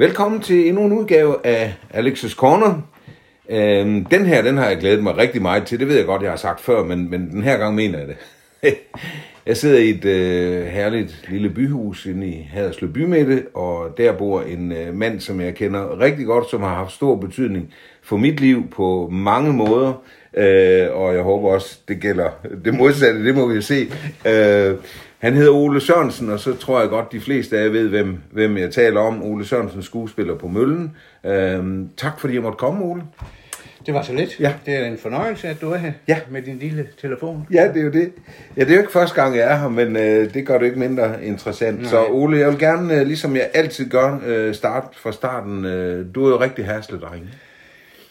Velkommen til endnu en udgave af Alex's Corner. Øhm, den her, den har jeg glædet mig rigtig meget til. Det ved jeg godt, jeg har sagt før, men, men den her gang mener jeg det. jeg sidder i et øh, herligt lille byhus inde i Haderslev Bymidte, og der bor en øh, mand, som jeg kender rigtig godt, som har haft stor betydning for mit liv på mange måder. Øh, og jeg håber også, det gælder det modsatte, det må vi se. Øh, han hedder Ole Sørensen, og så tror jeg godt, de fleste af jer ved, hvem, hvem jeg taler om. Ole Sørensen, skuespiller på Møllen. Øhm, tak fordi jeg måtte komme, Ole. Det var så lidt. Ja. Det er en fornøjelse, at du er her Ja. med din lille telefon. Ja, det er jo det. Ja, det er jo ikke første gang, jeg er her, men øh, det gør det ikke mindre interessant. Nej. Så Ole, jeg vil gerne, øh, ligesom jeg altid gør, øh, starte fra starten. Øh, du er jo rigtig hersledreng.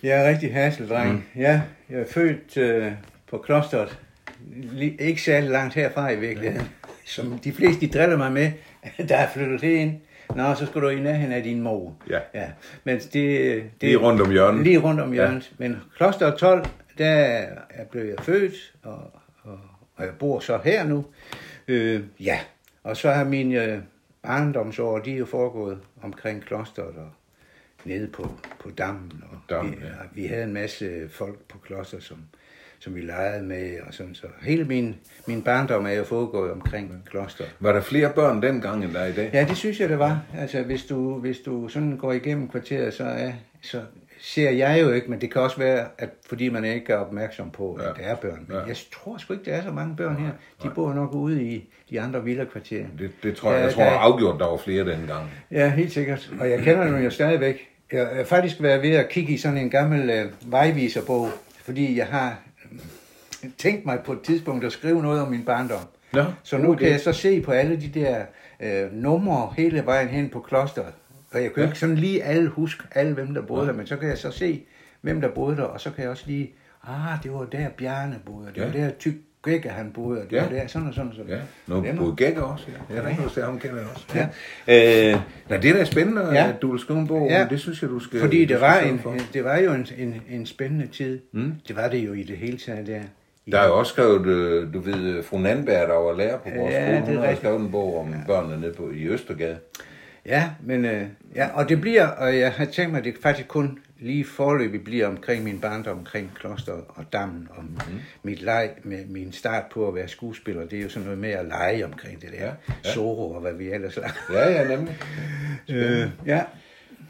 Jeg er rigtig hasseldreng. Mm. Ja, jeg er født øh, på klosteret. Ikke særlig langt herfra i virkeligheden. Som de fleste de driller mig med, der er flyttet ind. Nå, så skal du i nærheden af din mor. Ja. ja. Men det, det, Lige rundt om hjørnet. Lige rundt om hjørnet. Ja. Men kloster 12, der er blev jeg født, og, og, og jeg bor så her nu. Øh, ja, og så har mine øh, barndomsår, de er jo foregået omkring klosteret og nede på, på dammen. Og Dammen, vi, ja. og vi havde en masse folk på kloster, som, som vi legede med, og sådan så. Hele min, min barndom er jo foregået omkring kloster. Var der flere børn dengang, end der er i dag? Ja, det synes jeg, det var. Altså, hvis du, hvis du sådan går igennem kvarteret, så, er, så ser jeg jo ikke, men det kan også være, at fordi man ikke er opmærksom på, at Ja. der er børn. Men Ja. jeg tror sgu ikke, der er så mange børn her. De bor nok ude i de andre villakvarterer. Det, det tror jeg, Ja, jeg tror der er- afgjort, der var flere dengang. Ja, helt sikkert. Og jeg kender dem jo stadigvæk. Jeg er faktisk været ved at kigge i sådan en gammel øh, vejviserbog, fordi jeg har øh, tænkt mig på et tidspunkt at skrive noget om min barndom. Nå, så nu okay. kan jeg så se på alle de der øh, numre hele vejen hen på klosteret. Og jeg kan jo ikke sådan lige alle huske alle, hvem der boede der, men så kan jeg så se, hvem der boede der, og så kan jeg også lige, ah, det var der Bjarne boede, og det Ja. var der Tyk Gække, han boede, og det Ja. var der sådan og sådan og sådan. Ja, nu Dem- både Gækker også. Ja, ja det kan ham kender jeg også. Ja. Ja. Øh, nej, det er da spændende, Ja. at du vil skrive en bog. Ja. Ja. Det synes jeg, du skal Fordi det var, en, for. det var jo en, en, en spændende tid. Mm. Det var det jo i det hele taget der. Der er jo også skrevet, øh, du ved, øh, fru Nandberg, der var lærer på vores Ja, skole. er Hun har rigtigt. skrevet en bog om børnene nede på, i Østergade. Ja, men øh, ja, og det bliver, og jeg har tænkt mig, at det faktisk kun lige forløbig bliver omkring min barndom, omkring klosteret og dammen, og mm. mit leg med min start på at være skuespiller. Det er jo sådan noget med at lege omkring det der. Ja, Ja. Soro og hvad vi ellers lager. Ja, ja, nemlig. Øh, ja.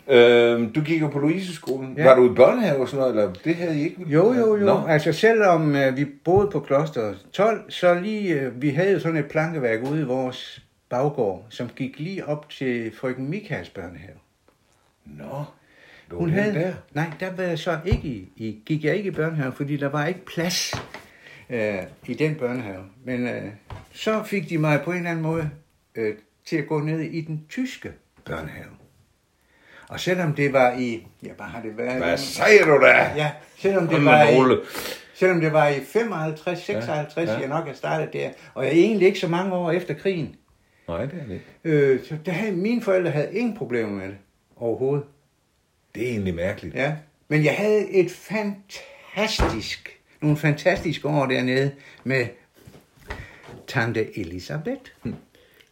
Øh, du gik jo på Louise-skolen. Ja. Var du i børnehave og sådan noget, eller det havde I ikke? Jo, jo, jo. Nå. Altså selvom øh, vi boede på kloster 12, så lige, øh, vi havde jo sådan et plankeværk ude i vores baggård, som gik lige op til frøken Michaels børnehave. Nå, Hun havde, der. nej, der var jeg så ikke i, i, gik jeg ikke i børnehave, fordi der var ikke plads øh, i den børnehave. Men øh, så fik de mig på en eller anden måde øh, til at gå ned i den tyske børnehave. Og selvom det var i, ja, hvad har det været? Hvad siger du da? Ja, selvom det var i, selvom det var i 55, 56, Ja, ja, jeg nok har startet der, og jeg er egentlig ikke så mange år efter krigen. Nej, det er det ikke. Øh, så der havde, mine forældre havde ingen problemer med det overhovedet. Det er egentlig mærkeligt. Ja, men jeg havde et fantastisk, nogle fantastiske år dernede med Tante Elisabeth.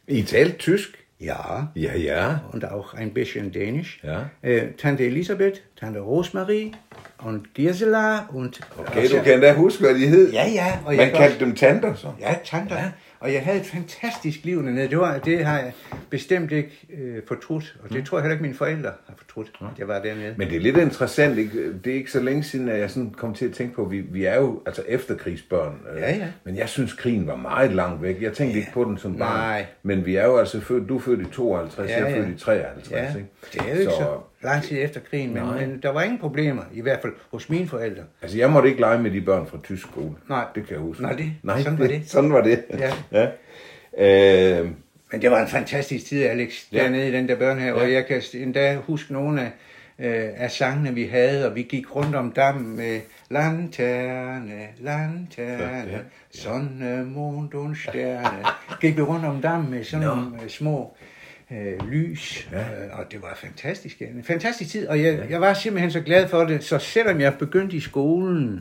I talte tysk? Ja, Ja, ja. und auch ein bisschen Dänisch. Ja. Äh, Tante Elisabeth, Tante Rosmarie und Gisela und... Okay, du kan endda huske, hvad de hed. Ja, ja. Og Man kaldte dem tanter, så. Ja, tanter. Ja. Og jeg havde et fantastisk liv dernede. Det, var, det har jeg bestemt ikke øh, fortrudt. Og det tror jeg heller ikke, mine forældre har fortrudt, at jeg var dernede. Men det er lidt interessant, ikke? det er ikke så længe siden, at jeg sådan kom til at tænke på, at vi, vi er jo altså efterkrigsbørn. øh, Ja, ja. Men jeg synes, krigen var meget langt væk. Jeg tænkte ikke på den som barn. Nej. Men vi er jo altså født, du er født i 52, Ja, jeg er ja. født i 53. Ja, Ikke? det er jo ikke så, så lang tid efter krigen, men, Nej. men der var ingen problemer, i hvert fald hos mine forældre. Altså, jeg måtte ikke lege med de børn fra tysk skole. Nej. Det kan jeg huske. Nej, det- sådan var det. Sådan var det. Ja. Ja. Øh, Men det var en fantastisk tid, Alex, Ja. dernede i den der børnehave, Ja. og jeg kan endda huske nogle af, øh, af sangene, vi havde, og vi gik rundt om dammen med lanterne, lanterne, Ja, ja. sonne, og stjerne. Gik vi rundt om dammen med sådan nogle øh, små øh, lys, Ja. øh, og det var fantastisk. En fantastisk tid, og jeg, jeg var simpelthen så glad for det, så selvom jeg begyndte i skolen,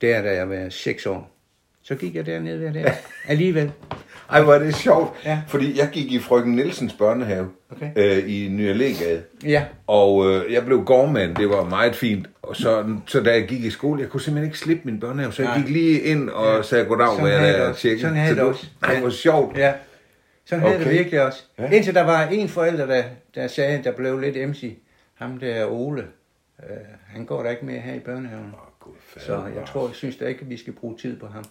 der da jeg var seks år, Så gik jeg dernede hver dag. Alligevel. Ej, hvor er det sjovt. Ja. Fordi jeg gik i frøken Nielsens børnehave Okay. øh, i Nye Allégade. Ja. Og øh, jeg blev gårdmand, det var meget fint. Og så, så da jeg gik i skole, jeg kunne simpelthen ikke slippe min børnehave, så jeg Nej. gik lige ind og ja. sagde goddag, Sådan hvor jeg havde jeg der også. tjekke. Sådan havde så det også. var- Ej, Ja. hvor sjovt. Ja. Sådan havde Okay. det virkelig også. Ja. Ja. Indtil der var en forælder, der, der sagde, der blev lidt MC. Ham der Ole. Øh, han går der ikke mere her i børnehaven. Gud, fader, Så jeg tror, jeg synes da ikke, at vi skal bruge tid på ham.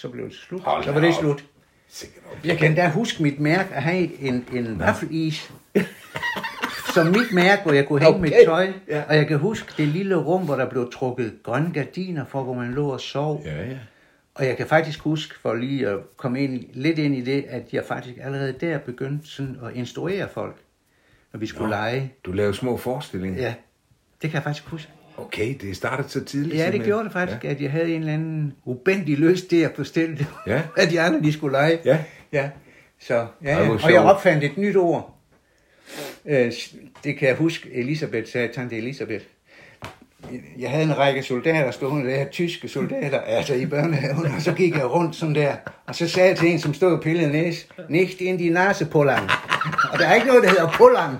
Så blev det slut. Hold så var det op. slut. Jeg kan da huske mit mærke at have en, en vaffelis. som mit mærke, hvor jeg kunne hænge. Okay. mit tøj. Ja. Og jeg kan huske det lille rum, hvor der blev trukket grønne gardiner for, hvor man lå og sov. Ja, ja. Og jeg kan faktisk huske, for lige at komme ind, lidt ind i det, at jeg faktisk allerede der begyndte sådan at instruere folk, når vi skulle Nå. lege. Du lavede små forestillinger. Ja, det kan jeg faktisk huske. Okay, det startede så tidligt. Ja, det simpelthen. gjorde det faktisk, at jeg havde en eller anden ubændig lyst til at det, Ja. at de andre de skulle lege. Ja. ja. Så, ja, ja. Og jeg opfandt et nyt ord. Øh, Det kan jeg huske, Elisabeth sagde, tante Elisabeth. Jeg havde en række soldater stående der, tyske soldater, altså i børnehaven, og så gik jeg rundt sådan der, og så sagde jeg til en, som stod og pillede næse, nicht in die Nase, Pollang. Og der er ikke noget, der hedder Pollang,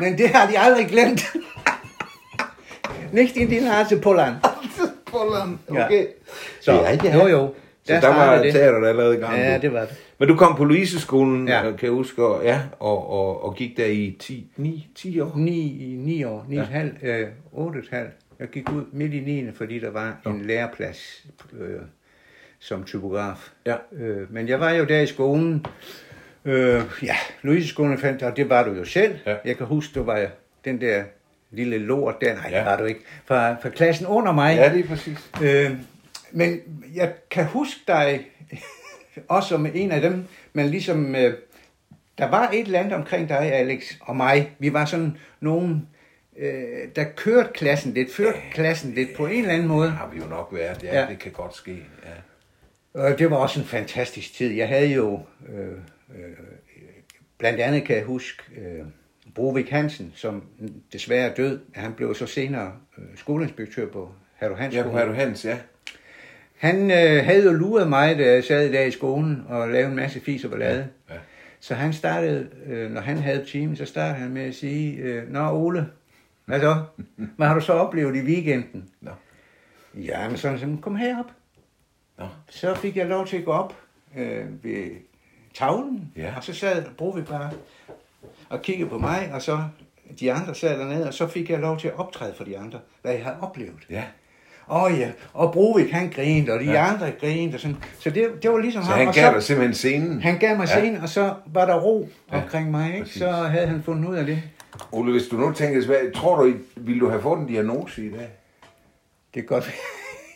men det har de aldrig glemt. Nicht in die Nase. Polland, Ja. okay. Så, Ja, ja. jo jo, Så der, var det. teateret allerede i gang. Ja, det var det. Men du kom på Louiseskolen, Ja. ja. kan jeg huske, og, ja, og, og, og gik der i 10, 9, 10 år. 9, 9 år, 9 ja. halv, øh, 8 halv. Jeg gik ud midt i 9. fordi der var en læreplads øh, som typograf. Ja. Øh, men jeg var jo der i skolen. Øh, ja, Louise-skolen fandt, og det var du jo selv. Ja. Jeg kan huske, du var den der lille lort der. Nej, ja. Ja. det var du ikke. Fra, fra klassen under mig. Ja, lige præcis. Øh, men jeg kan huske dig også som en af dem, men ligesom, øh, der var et eller andet omkring dig, Alex, og mig. Vi var sådan nogen, øh, der kørte klassen lidt, førte klassen lidt på en eller anden måde. Det har vi jo nok været, ja, Ja. ja. det kan godt ske. Ja. Og det var også en fantastisk tid. Jeg havde jo, øh, øh, blandt andet kan jeg huske, øh, Brovik Hansen, som desværre er død. Han blev så senere øh, skoleinspektør på Herre Hans Ja, på Herre Hans, ja. Han øh, havde jo luret mig, da jeg sad der i skolen og lavede en masse fis og ballade. Ja. Så han startede, øh, når han havde timen, så startede han med at sige, øh, Nå Ole, hvad så? Hvad har du så oplevet i weekenden? Nå. Ja, men sådan, sådan kom herop. Nå. Så fik jeg lov til at gå op øh, ved tavlen, Ja. og så sad Brovi bare og kiggede på mig, og så de andre sad dernede, og så fik jeg lov til at optræde for de andre, hvad jeg havde oplevet. Ja. Åh oh, ja, og Brovik han grinede, og de ja. Andre grinede, og sådan. Så det, det var ligesom Så ham. han og gav så, dig simpelthen scenen. han gav mig Ja. scenen, og så var der ro Ja, omkring mig, ikke? præcis. Så havde han fundet ud af det. Ole, hvis du nu tænker, hvad, tror du, ville du have fået en diagnose i dag? Det er godt.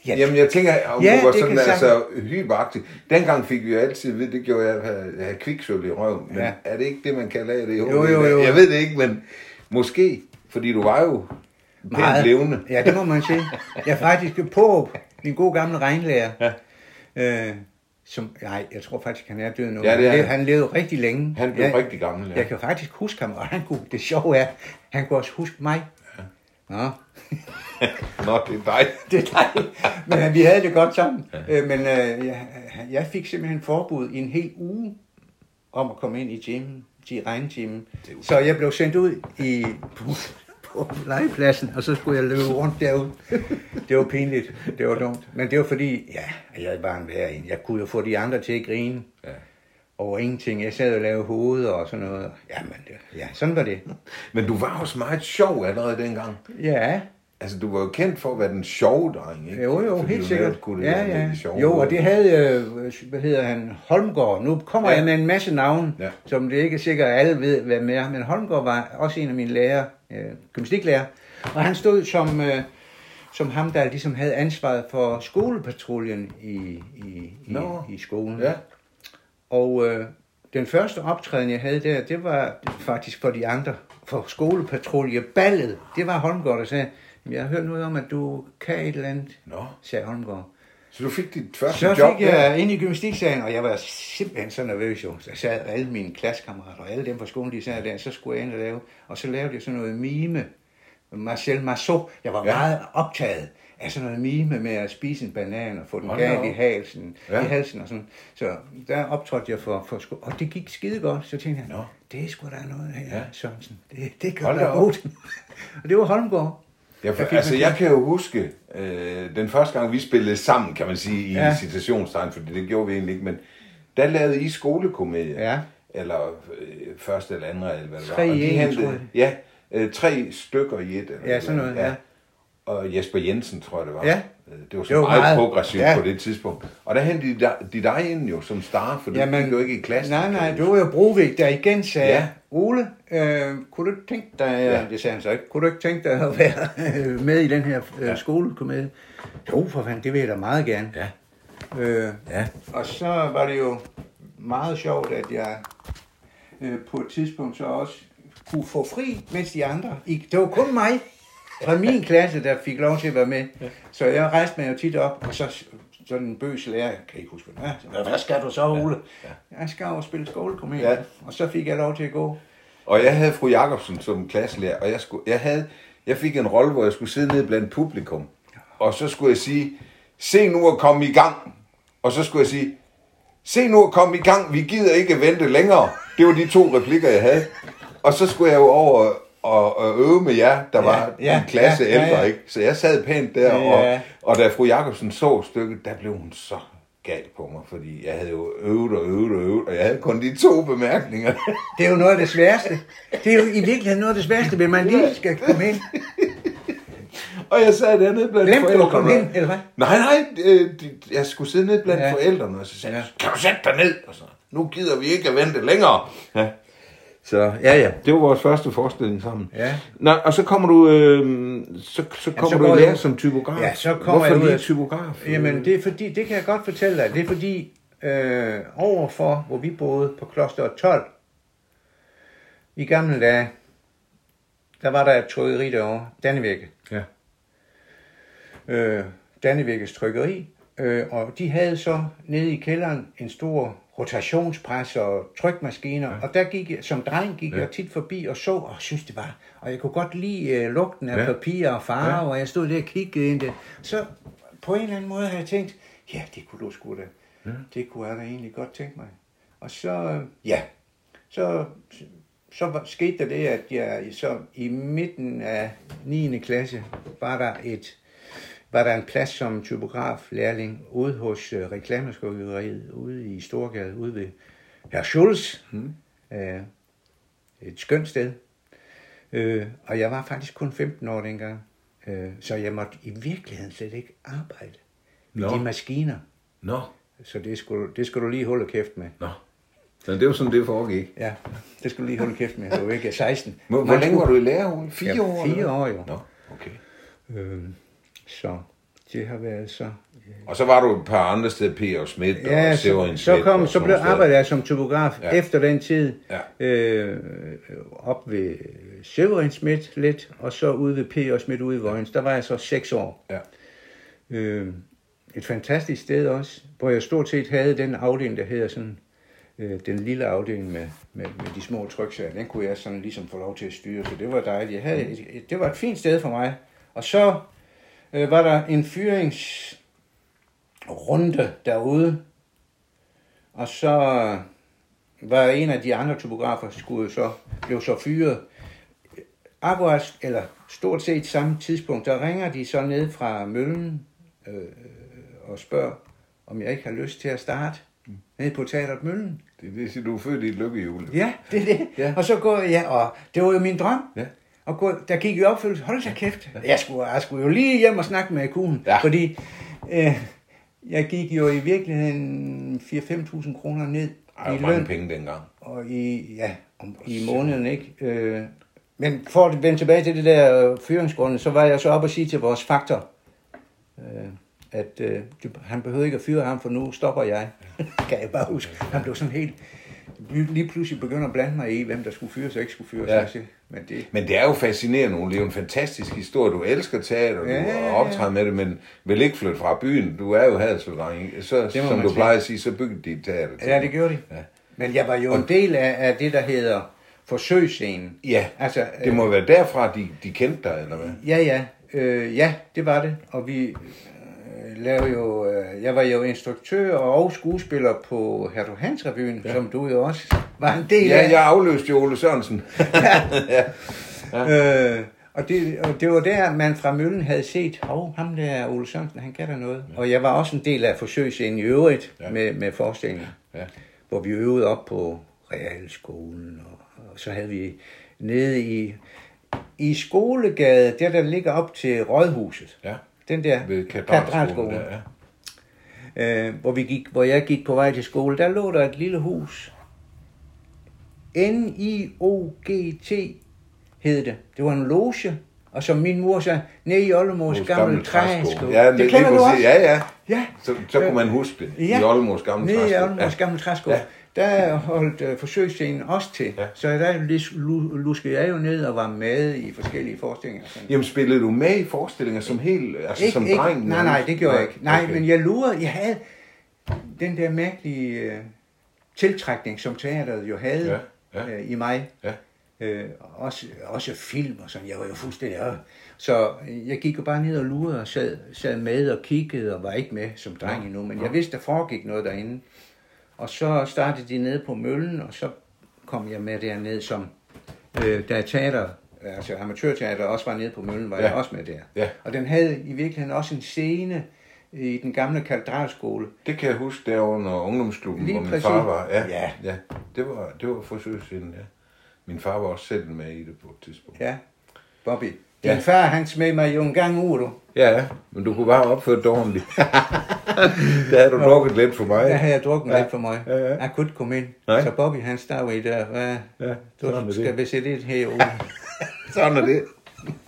Ja. Jamen, jeg tænker, om Ja, du var sådan altså hyperaktiv. Dengang fik vi jo altid at vide, det gjorde jeg, at have- have kviksøl i røven. Men Ja. er det ikke det, man kalder det? Jo, jo, jo. Jeg ved det ikke, men måske, fordi du var jo pænt levende. Ja, det må man sige. Jeg er faktisk på min gode gamle regnlærer. Ja. Øh, som, nej, jeg tror faktisk, han er død nu. Ja, det er han levede rigtig længe. Han blev jeg, rigtig gammel, ja. Jeg kan faktisk huske ham, og han kunne, det sjove er, han kunne også huske mig. Ja. Nå, Nå, det er dig. det er dig. Men øh, vi havde det godt sammen. Ja. Øh, men øh, jeg, jeg fik simpelthen forbud i en hel uge om at komme ind i gymmen, i regntimen. Så jeg blev sendt ud i, på, på legepladsen, og så skulle jeg løbe rundt derude. Det var pinligt. Det var dumt. Men det var fordi, ja, jeg var en værre en. Jeg kunne jo få de andre til at grine Ja. Over ingenting. Jeg sad og lavede hoveder og sådan noget. Jamen, det, ja, sådan var det. Men du var også meget sjov allerede dengang. Ja, Altså, du var jo kendt for at være den sjove dreng, ikke? Jo, jo, Fordi helt sikkert. kunne Ja, med ja. sjove Jo, og det havde, øh, hvad hedder han, Holmgaard. Nu kommer ja. Jeg med en masse navne, ja. Som det ikke er sikkert, at alle ved, hvem er. Men Holmgaard var også en af mine lærere, øh, gymnastiklærer. Og han stod som, øh, som ham, der ligesom havde ansvaret for skolepatruljen i, i, i, Nå. i skolen. Ja. Og øh, den første optræden, jeg havde der, det var faktisk for de andre, for skolepatruljeballet. Det var Holmgaard, der sagde, "Jamen, jeg har hørt noget om, at du kan et eller andet, Nå. sagde Holmgaard. Så du fik dit første Så job fik jeg ind i gymnastiksagen, og jeg var simpelthen så nervøs jo. Så sad alle mine klassekammerater og alle dem fra skolen, de sad der, så skulle jeg ind og lave. Og så lavede jeg sådan noget mime Marcel Marceau. Jeg var ja. meget optaget sådan noget mime med at spise en banan og få den galt i halsen, Ja. ja. i halsen og sådan. Så der optrådte jeg for, for sko- og det gik skide godt. Så tænkte jeg, Nå. det er sgu da noget her, Ja. ja. Sørensen. Det, det kan være godt. og det var Holmgaard. Ja, for, fik altså, jeg kan jo huske, øh, den første gang, vi spillede sammen, kan man sige, i ja. Ja. citationstegn, for det gjorde vi egentlig ikke, men der lavede I skolekomedie. Ja. Eller øh, første eller anden, eller hvad det var. Tre Og de en, hentede- jeg. Ja, øh, tre stykker i et. Eller Ja, sådan noget, andet, Og Jesper Jensen, tror jeg det var. Ja. Øh, Det var så Det var meget, meget- progressivt ja. på det tidspunkt. Og der hentede de, dig- de dig ind jo som star, for du gik jo ikke i klassen. Nej, nej, det var jo Brovik, der igen sagde, Ja. Ole, øh, kunne du ikke tænke dig, Ja. ja. det sagde han så ikke, kunne du ikke tænke dig at være øh, med i den her øh, Ja. ja. skolekomedie? Jo, for fanden, det vil jeg da meget gerne. Ja. Øh, Ja. og så var det jo meget sjovt, at jeg øh, på et tidspunkt så også kunne få fri, mens de andre ikke. Det var kun mig fra min klasse, der fik lov til at være med. Så jeg rejste mig jo tit op, og så sådan en bøs lærer, kan ikke huske, hvad, hvad, hvad skal du så, Ole? Ja. Jeg skal over og spille skolekomedie, Ja. ja. og så fik jeg lov til at gå. Og jeg havde fru Jacobsen som klasselærer, og jeg, skulle, jeg, havde, jeg fik en rolle, hvor jeg skulle sidde nede blandt publikum. Og så skulle jeg sige, se nu at komme i gang. Og så skulle jeg sige, se nu at komme i gang, vi gider ikke vente længere. Det var de to replikker, jeg havde. Og så skulle jeg jo over og, og øve med jer, der var ja, ja, en klasse ja, ja, ældre, ja. ikke? Så jeg sad pænt der, Ja. og, og da fru Jacobsen så stykket, der blev hun så gal på mig, fordi jeg havde jo øvet og øvet og øvet, og jeg havde kun de to bemærkninger. Det er jo noget af det sværeste. Det er jo i virkeligheden noget af det sværeste, hvis man lige skal komme ind. Og jeg sad dernede blandt Glemte du at forældrene. komme ind, eller hvad? Nej, nej, øh, de- jeg skulle sidde nede blandt ja. Ja. forældrene, og så sagde jeg, Ja. kan du sætte dig ned? Og så, nu gider vi ikke at vente længere. Ja. Så ja, ja, det var vores første forestilling sammen. Ja. Nå, og så kommer du, øh, så, så kommer så du i lære som typograf. Ja, så kommer Hvorfor jeg lige af- typograf? Jamen, det er fordi, det kan jeg godt fortælle dig, det er fordi, øh, overfor, hvor vi boede på kloster 12, i gamle dage, der var der et trykkeri derovre, Dannevirke. Ja. Øh, Dannevirkes trykkeri, øh, og de havde så nede i kælderen en stor rotationspres og trykmaskiner, ja. og der gik jeg, som dreng gik ja. jeg tit forbi og så, og synes det var, og jeg kunne godt lide øh, lugten af Ja. papir og farve, Ja. og jeg stod der og kiggede ind det. Så på en eller anden måde har jeg tænkt, ja, det kunne du sgu da, ja. det kunne jeg da egentlig godt tænke mig. Og så, øh, ja, så, så skete der det, at jeg så i midten af 9. klasse var der et var der en plads som typograf lærling ude hos øh, reklameskuggeriet ude i Storgade, ude ved Herr Schulz. Mm. Øh, et skønt sted. Øh, og jeg var faktisk kun 15 år dengang. Øh, så jeg måtte i virkeligheden slet ikke arbejde med Nå. de maskiner. Nå, Så det skulle, det skulle du lige holde kæft med. nå. Så det var sådan, det foregik. Ja, det skulle du lige holde kæft med. Du var ikke 16. Hvor, hvor længe var du i lære? Ole? Fire Ja, år? fire år, jo. Nå, okay. Øh, så det har været så... Og så var du et par andre steder, P. og Schmidt Ja, og så, Severin så, Schmidt kom, så blev arbejdet jeg som typograf Ja. ja. efter den tid. Ja. Øh, op ved Severin Schmidt lidt, og så ude ved P. og Schmidt ude i Vojens. Der var jeg så seks år. Ja. Øh, et fantastisk sted også, hvor jeg stort set havde den afdeling, der hedder sådan, øh, den lille afdeling med, med, med de små tryksager. Den kunne jeg sådan ligesom få lov til at styre, så det var dejligt. Jeg havde et, et, det var et fint sted for mig. Og så øh, var der en fyringsrunde derude, og så var en af de andre topografer, skulle så, blev så fyret. Akkurat, eller stort set samme tidspunkt, der ringer de så ned fra møllen øh, og spørger, om jeg ikke har lyst til at starte nede på Teateret Møllen. Det er det, du er født i et lykkehjul. Ja, det er det. Ja. Og så går jeg, ja, og det var jo min drøm. Ja. Og gå, der gik jo opfølgelse, hold så kæft. Jeg skulle, jeg skulle jo lige hjem og snakke med kugen, Ja. fordi øh, jeg gik jo i virkeligheden 4-5.000 kroner ned Ej, i løn. penge dengang. Og i, ja, om, i måneden, ikke? Øh, men for at vende tilbage til det der øh, fyringsgrunde, så var jeg så op og sige til vores faktor, øh, at øh, han behøvede ikke at fyre ham, for nu stopper jeg. kan jeg bare huske. Han blev sådan helt... Lige pludselig begynder at blande mig i, hvem der skulle fyres og ikke skulle fyres. Ja. Ja. Men det, Men det er jo fascinerende, Ole. Det er jo en fantastisk historie. Du elsker teater, Ja, du ja, ja. optræder med det, men vil ikke flytte fra byen. Du er jo Haderslev-dreng. Så, som du sige. plejer at sige, så byggede de teater. til Ja, det gjorde de. Ja. Ja. Men jeg var jo en del af, af det, der hedder forsøgsscenen. Ja, Altså, det må være derfra, de, de kendte dig, eller hvad? Ja, ja. Øh, ja, det var det. Og vi øh, lavede jo... Øh, jeg var jo instruktør og skuespiller på Hertug Hans Revyen, ja. som du jo også var en del Ja, af. jeg afløste jo Ole Sørensen. Øh, og, det, og det var der, man fra Møllen havde set, hov, ham der Ole Sørensen, han kan da noget. Ja. Og jeg var også en del af forsøgsscenen i øvrigt Ja. ja. med, med forestillingen, Ja. hvor vi øvede op på realskolen, og, og så havde vi nede i, i Skolegade, der der ligger op til Rådhuset, Ja, den der ved katedralskolen. katedralskole, Der, ja. øh, hvor, vi gik, hvor jeg gik på vej til skole, der lå der et lille hus. N-I-O-G-T hed det. Det var en loge, og som min mor sagde, nede i Oldemors Vores gamle træskole. Ja, det, det kender du også? Ja, ja. Ja. Så, så kunne man huske det. I Oldemors gamle nede i træskole. Oldemors Ja. gamle træskole. Ja. Der holdt øh, forsøgsscenen også til. Ja. Så der lus- lu- luskede jeg jo ned og var med i forskellige forestillinger. Sådan. Jamen, spillede du med i forestillinger som helt, altså som dreng? Nej, nej, det gjorde jeg ikke. Nej, Okay. men jeg lurede, jeg havde den der mærkelige øh, tiltrækning, som teateret jo havde Ja, ja. Øh, i mig. Ja. Øh, også, også film og sådan. Jeg var jo fuldstændig... Øh. Så jeg gik jo bare ned og lurede og sad, sad med og kiggede og var ikke med som dreng endnu. Men jeg vidste, der foregik noget derinde. Og så startede de nede på Møllen, og så kom jeg med derned som... Øh, da teater, altså amatørteater også var nede på Møllen, var ja. Jeg også med der. Ja. Og den havde i virkeligheden også en scene i den gamle katedralskole. Det kan jeg huske derovre under ungdomsklubben, Lige hvor min præcis. far var. Ja, Ja. ja. Det var, det var forsøgsscenen, ja. Min far var også selv med i det på et tidspunkt. Ja, Bobby. Din Ja. far, han smed mig jo en gang ud, du. Ja, men du kunne bare have opført dig ordentligt. der havde du drukket lidt for mig. Der havde jeg drukket Ja. lidt for mig. Ja, ja. Jeg kunne ikke komme ind. Nej. Så Bobby, han står i der. Hvad? Ja, Du det. skal vi se lidt herude. Sådan er det.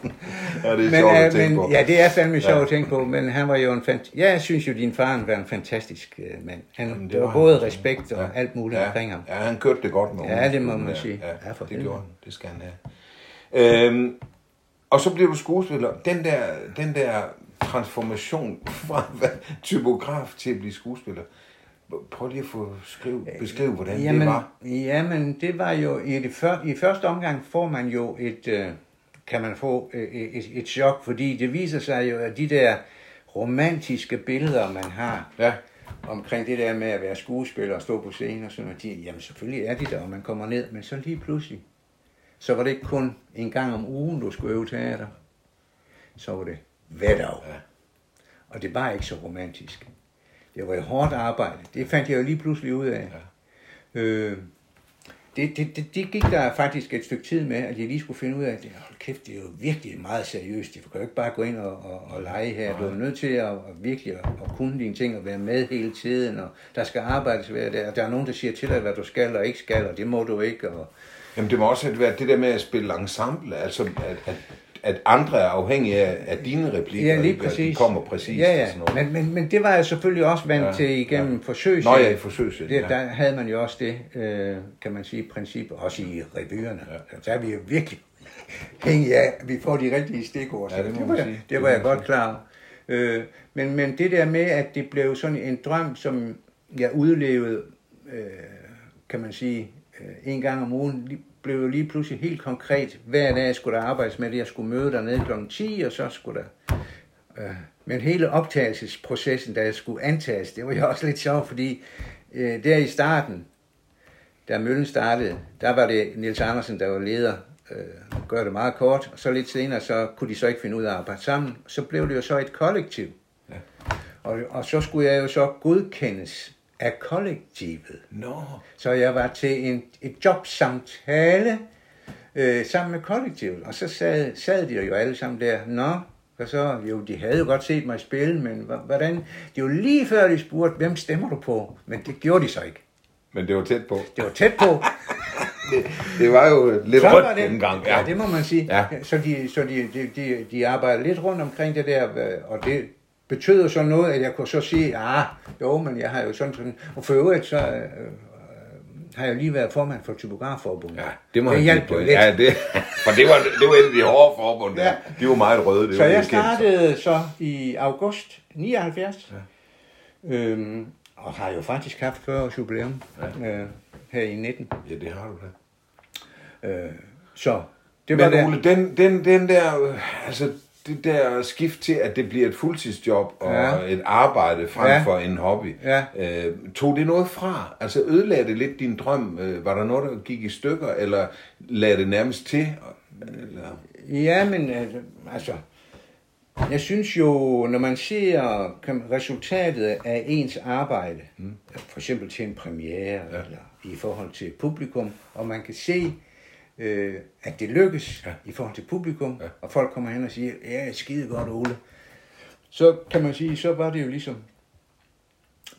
ja, det er men, sjovt at øh, tænke men, på. ja, det er fandme sjovt Ja. at tænke på, men han var jo en fant... Ja, jeg synes jo, din far var en fantastisk øh, mand. Han, Jamen, det det var, var både han. respekt og alt muligt ja. omkring ham. Ja, han kørte det godt med Ja, det må man sige. Ja, Ja, for det helvede. gjorde han. Det skal han have. Øhm, og så blev du skuespiller. Den der, den der transformation fra typograf til at blive skuespiller. Prøv lige at få skrive, beskrive, hvordan jamen, det var. Jamen, det var jo... I, det før, I første omgang får man jo et... Øh, kan man få øh, et, et chok, fordi det viser sig jo, at de der romantiske billeder, man har, Ja, omkring det der med at være skuespiller og stå på scenen og sådan noget, de, jamen selvfølgelig er de der, og man kommer ned, men så lige pludselig, så var det ikke kun en gang om ugen, du skulle øve teater, så var det hver dag. Ja. Og det var ikke så romantisk. Det var et hårdt arbejde. Det fandt jeg jo lige pludselig ud af. Ja. Øh, det, det, det, det gik der faktisk et stykke tid med, at jeg lige skulle finde ud af, at det, hold kæft, det er jo virkelig meget seriøst. Du kan jo ikke bare gå ind og, og, og lege her. Du er nødt til at, at virkelig at, at kunne dine ting og være med hele tiden. Og der skal arbejdes hver dag. Der er nogen, der siger til dig, hvad du skal og ikke skal, og det må du ikke. Og, Jamen det må også have været det der med at spille ensemble, altså at, at, at andre er afhængige af, af dine replikker, Ja, lige ikke? At præcis. de kommer præcis Ja, og ja. sådan noget. Men, men, men det var jeg selvfølgelig også vant Ja, til igennem ja. ja. forsøg. Nå ja, i Det, ja. Der havde man jo også det, øh, kan man sige, princip, også i revyerne. Ja. Der er vi jo virkelig hængige af, at vi får de rigtige stikord. Ja, det det, var, sige. det Det var jeg godt klar over. Øh, men, men det der med, at det blev sådan en drøm, som jeg udlevede, øh, kan man sige, en gang om ugen, blev jo lige pludselig helt konkret. Hver dag skulle der arbejdes med det. Jeg skulle møde dernede kl. 10, og så skulle der... Øh, men hele optagelsesprocessen, da jeg skulle antages, det var jo også lidt sjovt, fordi øh, der i starten, da Møllen startede, der var det Niels Andersen, der var leder. Øh, gør det meget kort, og så lidt senere, så kunne de så ikke finde ud af at arbejde sammen. Så blev det jo så et kollektiv. Ja. Og, og så skulle jeg jo så godkendes af kollektivet. Nå, Så jeg var til en, et jobsamtale øh, sammen med kollektivet, og så sad, sad de jo alle sammen der. Nå, og så, jo, de havde jo godt set mig spille, men hvordan? Det var lige før, de spurgte, hvem stemmer du på? Men det gjorde de så ikke. men det var tæt på. Det var tæt på. Det var jo lidt Så var rødt det, dengang. ja. det må man sige. Ja. Så, de, så de, de, de, de arbejder lidt rundt omkring det der, og det betød jo så noget, at jeg kunne så sige, ah, jo, men jeg har jo sådan sådan, og for øvrigt så øh, øh, har jeg lige været formand for Typografforbundet. Ja, det må det han på. Ja, det, for det var, det var et af de hårde forbund der. Ja. De var meget røde. Det Så var jeg helt kendt. startede så i august 79, ja. øhm, og har jo faktisk haft 40 års jubilæum ja. øh, her i 19. Ja, det har du da. Øh, så det var Men. Ole, den, den, den der, øh, altså det der skift til, at det bliver et fuldtidsjob og Ja. et arbejde frem Ja. for en hobby, Ja. øh, tog det noget fra? Altså ødelagde det lidt din drøm? Øh, var der noget, der gik i stykker, eller lagde det nærmest til? Eller? Ja, men øh, altså, jeg synes jo, når man ser resultatet af ens arbejde, mm. for eksempel til en premiere, ja. eller i forhold til publikum, og man kan se, øh, at det lykkes ja. i forhold til publikum, ja. og folk kommer hen og siger, ja, skide godt, Ole. Så kan man sige, så var det jo ligesom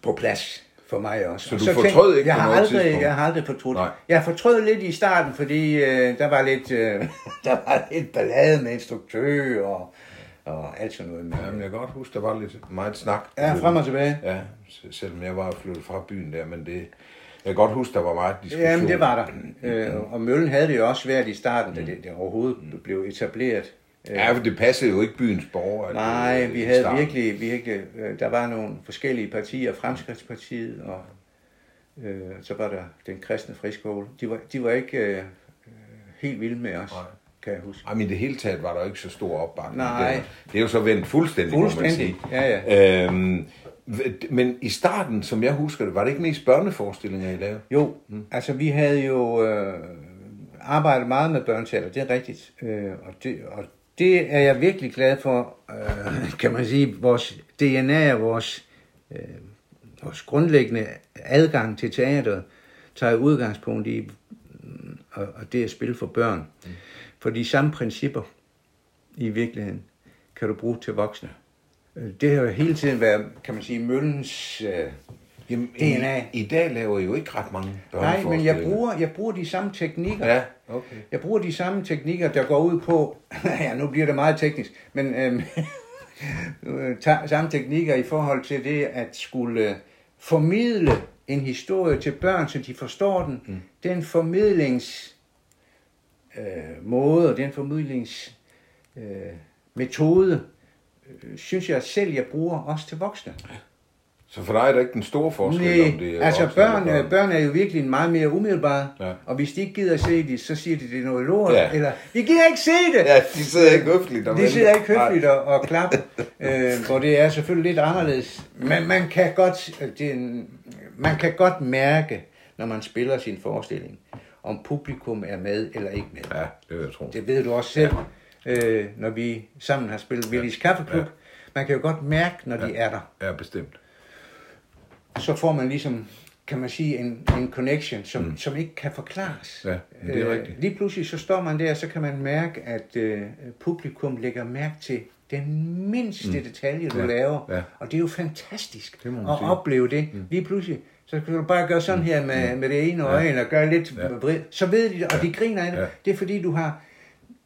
på plads for mig også. Så Og du fortrød ikke jeg har aldrig, tidspunkt? Jeg har aldrig fortrudt. Nej. Jeg fortrød lidt i starten, fordi øh, der var lidt, øh, der var lidt ballade med instruktør og, og alt sådan noget. Men, Jamen, jeg kan godt huske, der var lidt meget snak. ja, frem og tilbage. Ja, selvom jeg var flyttet fra byen der, men det, jeg kan godt huske, der var meget diskussion. Jamen, det var der. Øh, og Møllen havde det jo også svært i starten, da det, det overhovedet blev etableret. Øh, Ja, for det passede jo ikke byens borgere. Nej, det- vi havde starten. virkelig, virkelig, øh, der var nogle forskellige partier, Fremskridtspartiet og øh, så var der den kristne friskole. De var, de var ikke øh, øh, helt vilde med os, Nej. kan jeg huske. Ej, men i det hele taget var der ikke så stor opbakning. Nej. Det, det er jo så vendt fuldstændig, må man Fuldstændig, sige. ja, ja. Øhm, men i starten, som jeg husker det, var det ikke mest børneforestillinger, I lavede? Jo, mm. altså vi havde jo øh, arbejdet meget med børneteater, det er rigtigt. Øh, og, det, og det er jeg virkelig glad for, øh, kan man sige, vores DNA og vores, øh, vores grundlæggende adgang til teateret tager udgangspunkt i, mm, og, og det er at spille for børn. Mm. For de samme principper i virkeligheden kan du bruge til voksne. Øh, Det har jo hele tiden været, kan man sige, Møllens... Øh, Jamen, DNA. I, I dag laver I jo ikke ret mange Nej, men jeg bruger, jeg bruger de samme teknikker. Ja, okay. Jeg bruger de samme teknikker, der går ud på, ja, nu bliver det meget teknisk, men øhm, øh, samme teknikker i forhold til det at skulle øh, formidle en historie til børn, så de forstår den. Mm. Den formidlings øh, måde og den formidlings øh, metode, øh, synes jeg selv, jeg bruger også til voksne. Så for dig er der ikke den store forskel, om det Nej, er altså eller børn, øh, børn er jo virkelig meget mere umiddelbare, Ja. og hvis de ikke gider at se det, så siger de, det er noget lort, Ja. eller vi gider ikke se det. Ja, de sidder ikke høfligt og De sidder ikke Nej. høfligt og, og klapper, øh, hvor det er selvfølgelig lidt anderledes. Men man kan godt, øh, det en, man kan godt mærke, når man spiller sin forestilling, om publikum er med eller ikke med. Ja, det vil jeg tro. Det ved du også selv, øh, når vi sammen har spillet Willis Kaffeklub. Ja. Man kan jo godt mærke, når de er der. Ja, bestemt. så får man ligesom, kan man sige, en, en connection, som, mm. som ikke kan forklares. Ja, det er rigtigt. Lige pludselig så står man der, så kan man mærke, at øh, publikum lægger mærke til den mindste mm. detalje, du Ja, laver. ja. Og det er jo fantastisk Det at sige. opleve det. Mm. Lige pludselig, så kan du bare gøre sådan her med, med det ene øje, eller gøre lidt Ja. vrid. Så ved de det, og de griner af det. Ja. Det er fordi, du har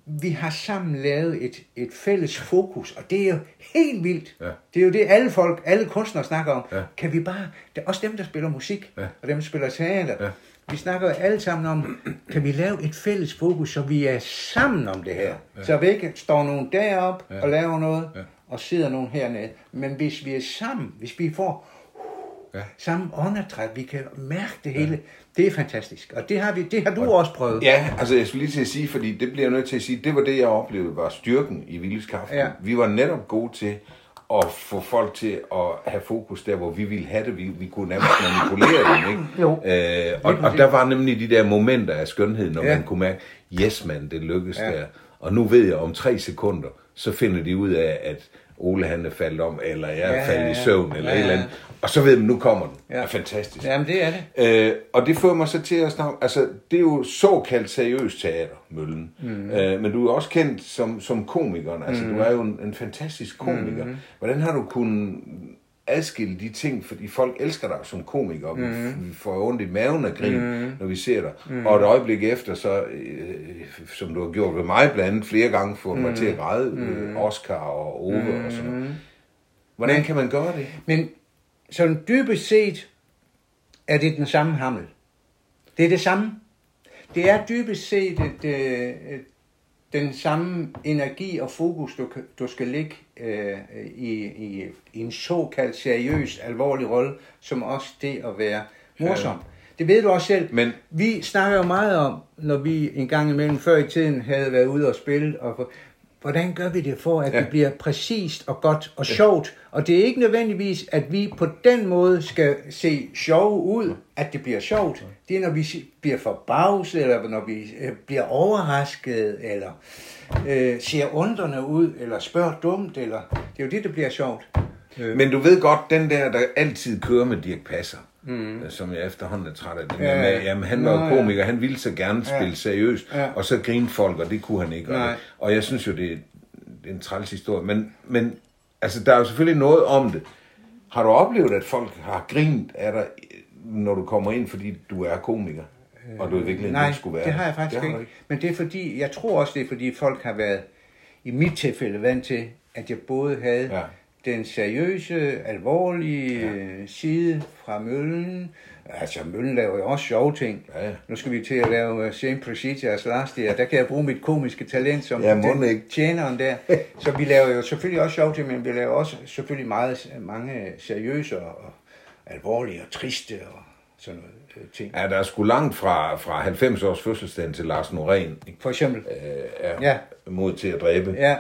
vi har sammen lavet et, et fælles fokus, og det er jo helt vildt. Ja. Det er jo det, alle folk, alle kunstnere snakker om. Ja. Kan vi bare, det er også dem, der spiller musik, Ja. og dem, der spiller teater. Ja. Vi snakker jo alle sammen om, kan vi lave et fælles fokus, så vi er sammen om det her. Ja. Så vi ikke står nogen derop Ja. og laver noget, Ja. og sidder nogen hernede. Men hvis vi er sammen, hvis vi får Ja. samme åndedræt, vi kan mærke det hele, det er fantastisk. Og det har, vi, det har du også prøvet. Ja, altså jeg skulle lige til at sige, fordi det bliver jeg nødt til at sige, det var det, jeg oplevede, var styrken i Willis Kaffe. Ja. Vi var netop gode til at få folk til at have fokus der, hvor vi ville have det. Vi, vi kunne nærmest manipulere dem, ikke? Jo. Øh, og, og der var nemlig de der momenter af skønhed, når Ja. man kunne mærke, yes man, det lykkedes Ja. der. Og nu ved jeg, om tre sekunder, så finder de ud af, at Ole han er faldet om, eller jeg er Ja, faldet ja, i ja. søvn, eller Ja, et eller ja. andet. Og så ved man, nu kommer den. Ja. Det er fantastisk. Jamen, det er det. Øh, og det fører mig så til at snakke, altså det er jo såkaldt seriøst teater, Møllen. Mm. Øh, men du er også kendt som, som komikeren, altså mm. du er jo en, en fantastisk komiker. Mm. Hvordan har du kunnet adskille de ting, fordi folk elsker dig som komiker, og mm. vi får ondt i maven af grin, mm. når vi ser dig. Mm. Og et øjeblik efter, så, øh, som du har gjort ved mig blandt andet flere gange, får mm. mig til at græde, øh, Oscar og Ove mm. og sådan noget. Hvordan kan man gøre det? Men sådan dybest set er det den samme hammel. Det er det samme. Det er dybest set et, øh, et, den samme energi og fokus, du, du skal lægge øh, i, i, i en såkaldt seriøs, alvorlig rolle, som også det at være morsom. Det ved du også selv. Men- Vi snakker jo meget om, når vi en gang imellem før i tiden havde været ude og spille, og hvordan gør vi det for, at ja. Ja. det bliver præcist og godt og sjovt? Og det er ikke nødvendigvis, at vi på den måde skal se sjove ud, at det bliver sjovt. Det er, når vi bliver forbavset, eller når vi øh, bliver overrasket, eller øh, ser undrende ud, eller spørger dumt, eller det er jo det, der bliver sjovt. Men du ved godt, den der, der altid kører med Dirk Passer, mm. som jeg efterhånden er træt af, den Ja, med, ja. jamen, han var jo Nå, ja. komiker, han ville så gerne spille Ja. seriøst, Ja. og så grine folk, og det kunne han ikke. Og, Nej. og jeg synes jo, det er, det er en træls historie, men, men altså, der er jo selvfølgelig noget om det. Har du oplevet, at folk har grint af dig, når du kommer ind, fordi du er komiker, og du i virkeligheden Nej, ikke skulle være det har jeg faktisk det ikke. du Men det er fordi, jeg tror også, det er fordi folk har været, i mit tilfælde, vant til, at jeg både havde Ja. Den seriøse, alvorlige ja. side fra møllen. Altså, møllen laver jo også sjove ting. Ja. Nu skal vi til at lave uh, Same Procedure as Last Year. Der kan jeg bruge mit komiske talent som Ja, den ikke. tjeneren der. Så vi laver jo selvfølgelig også sjove ting, men vi laver også selvfølgelig meget, mange seriøse og alvorlige og triste og sådan noget øh, ting. Ja, der er sgu langt fra, fra 90 års fødselsdagen til Lars Norén, ikke? For eksempel. Øh, er Ja. mod til at dræbe. Ja,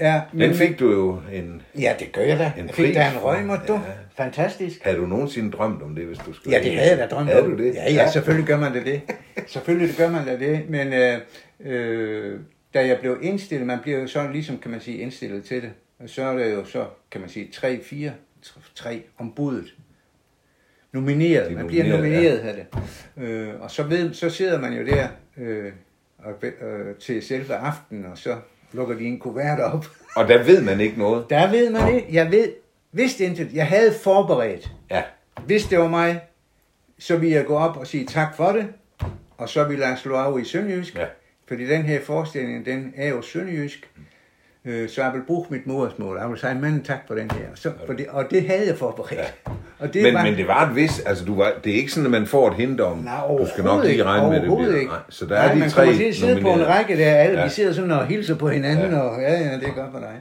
ja. Den fik du jo en... Ja, det gør jeg da. En Jeg fik da en røgmer, du. Ja. Fantastisk. Havde du nogensinde drømt om det, hvis du skulle... Ja, det havde jeg da drømt Havde om. du det? Ja, ja, selvfølgelig gør man da det. Selvfølgelig gør man da det, men øh, øh, da jeg blev indstillet, man bliver jo så ligesom, kan man sige, indstillet til det, og så er det jo så, kan man sige, tre, fire, tre om budet. Nomineret, er man bliver nomineret, nomineret af det. Øh, og så, ved, så sidder man jo der øh, og, øh, til selve aftenen, og så lukker de en kuvert op. Og der ved man ikke noget. Der ved man det. Jeg ved, vidste intet. Jeg havde forberedt. Ja. Hvis det var mig, så ville jeg gå op og sige tak for det, og så ville jeg slå af i sønderjysk, Ja. fordi den her forestilling, den er jo sønderjysk, øh, så jeg vil bruge mit modersmål. Jeg vil sige, manden tak for den her. Så, for det, og det havde jeg forberedt. Ja. Og det Men, var, men det var et vis... Altså, du var, det er ikke sådan, at man får et hint om, Nej, du skal nok lige ikke. regne med, det bliver... ikke. Nej, så der Nej, er de man tre kommer til at sidde på en række der, alle Ja. vi sidder sådan og hilser på hinanden, Ja. og ja, ja, det er godt for dig.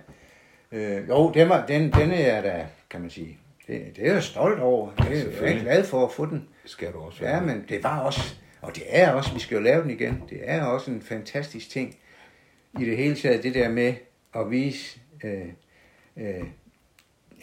Øh, jo, den, var, den, den er jeg da, kan man sige, det, det er jeg stolt over. Det, jeg er glad for at få den. Det skal du også Ja, men det var også, og det er også, vi skal jo lave den igen, det er også en fantastisk ting i det hele taget, det der med at vise øh, øh,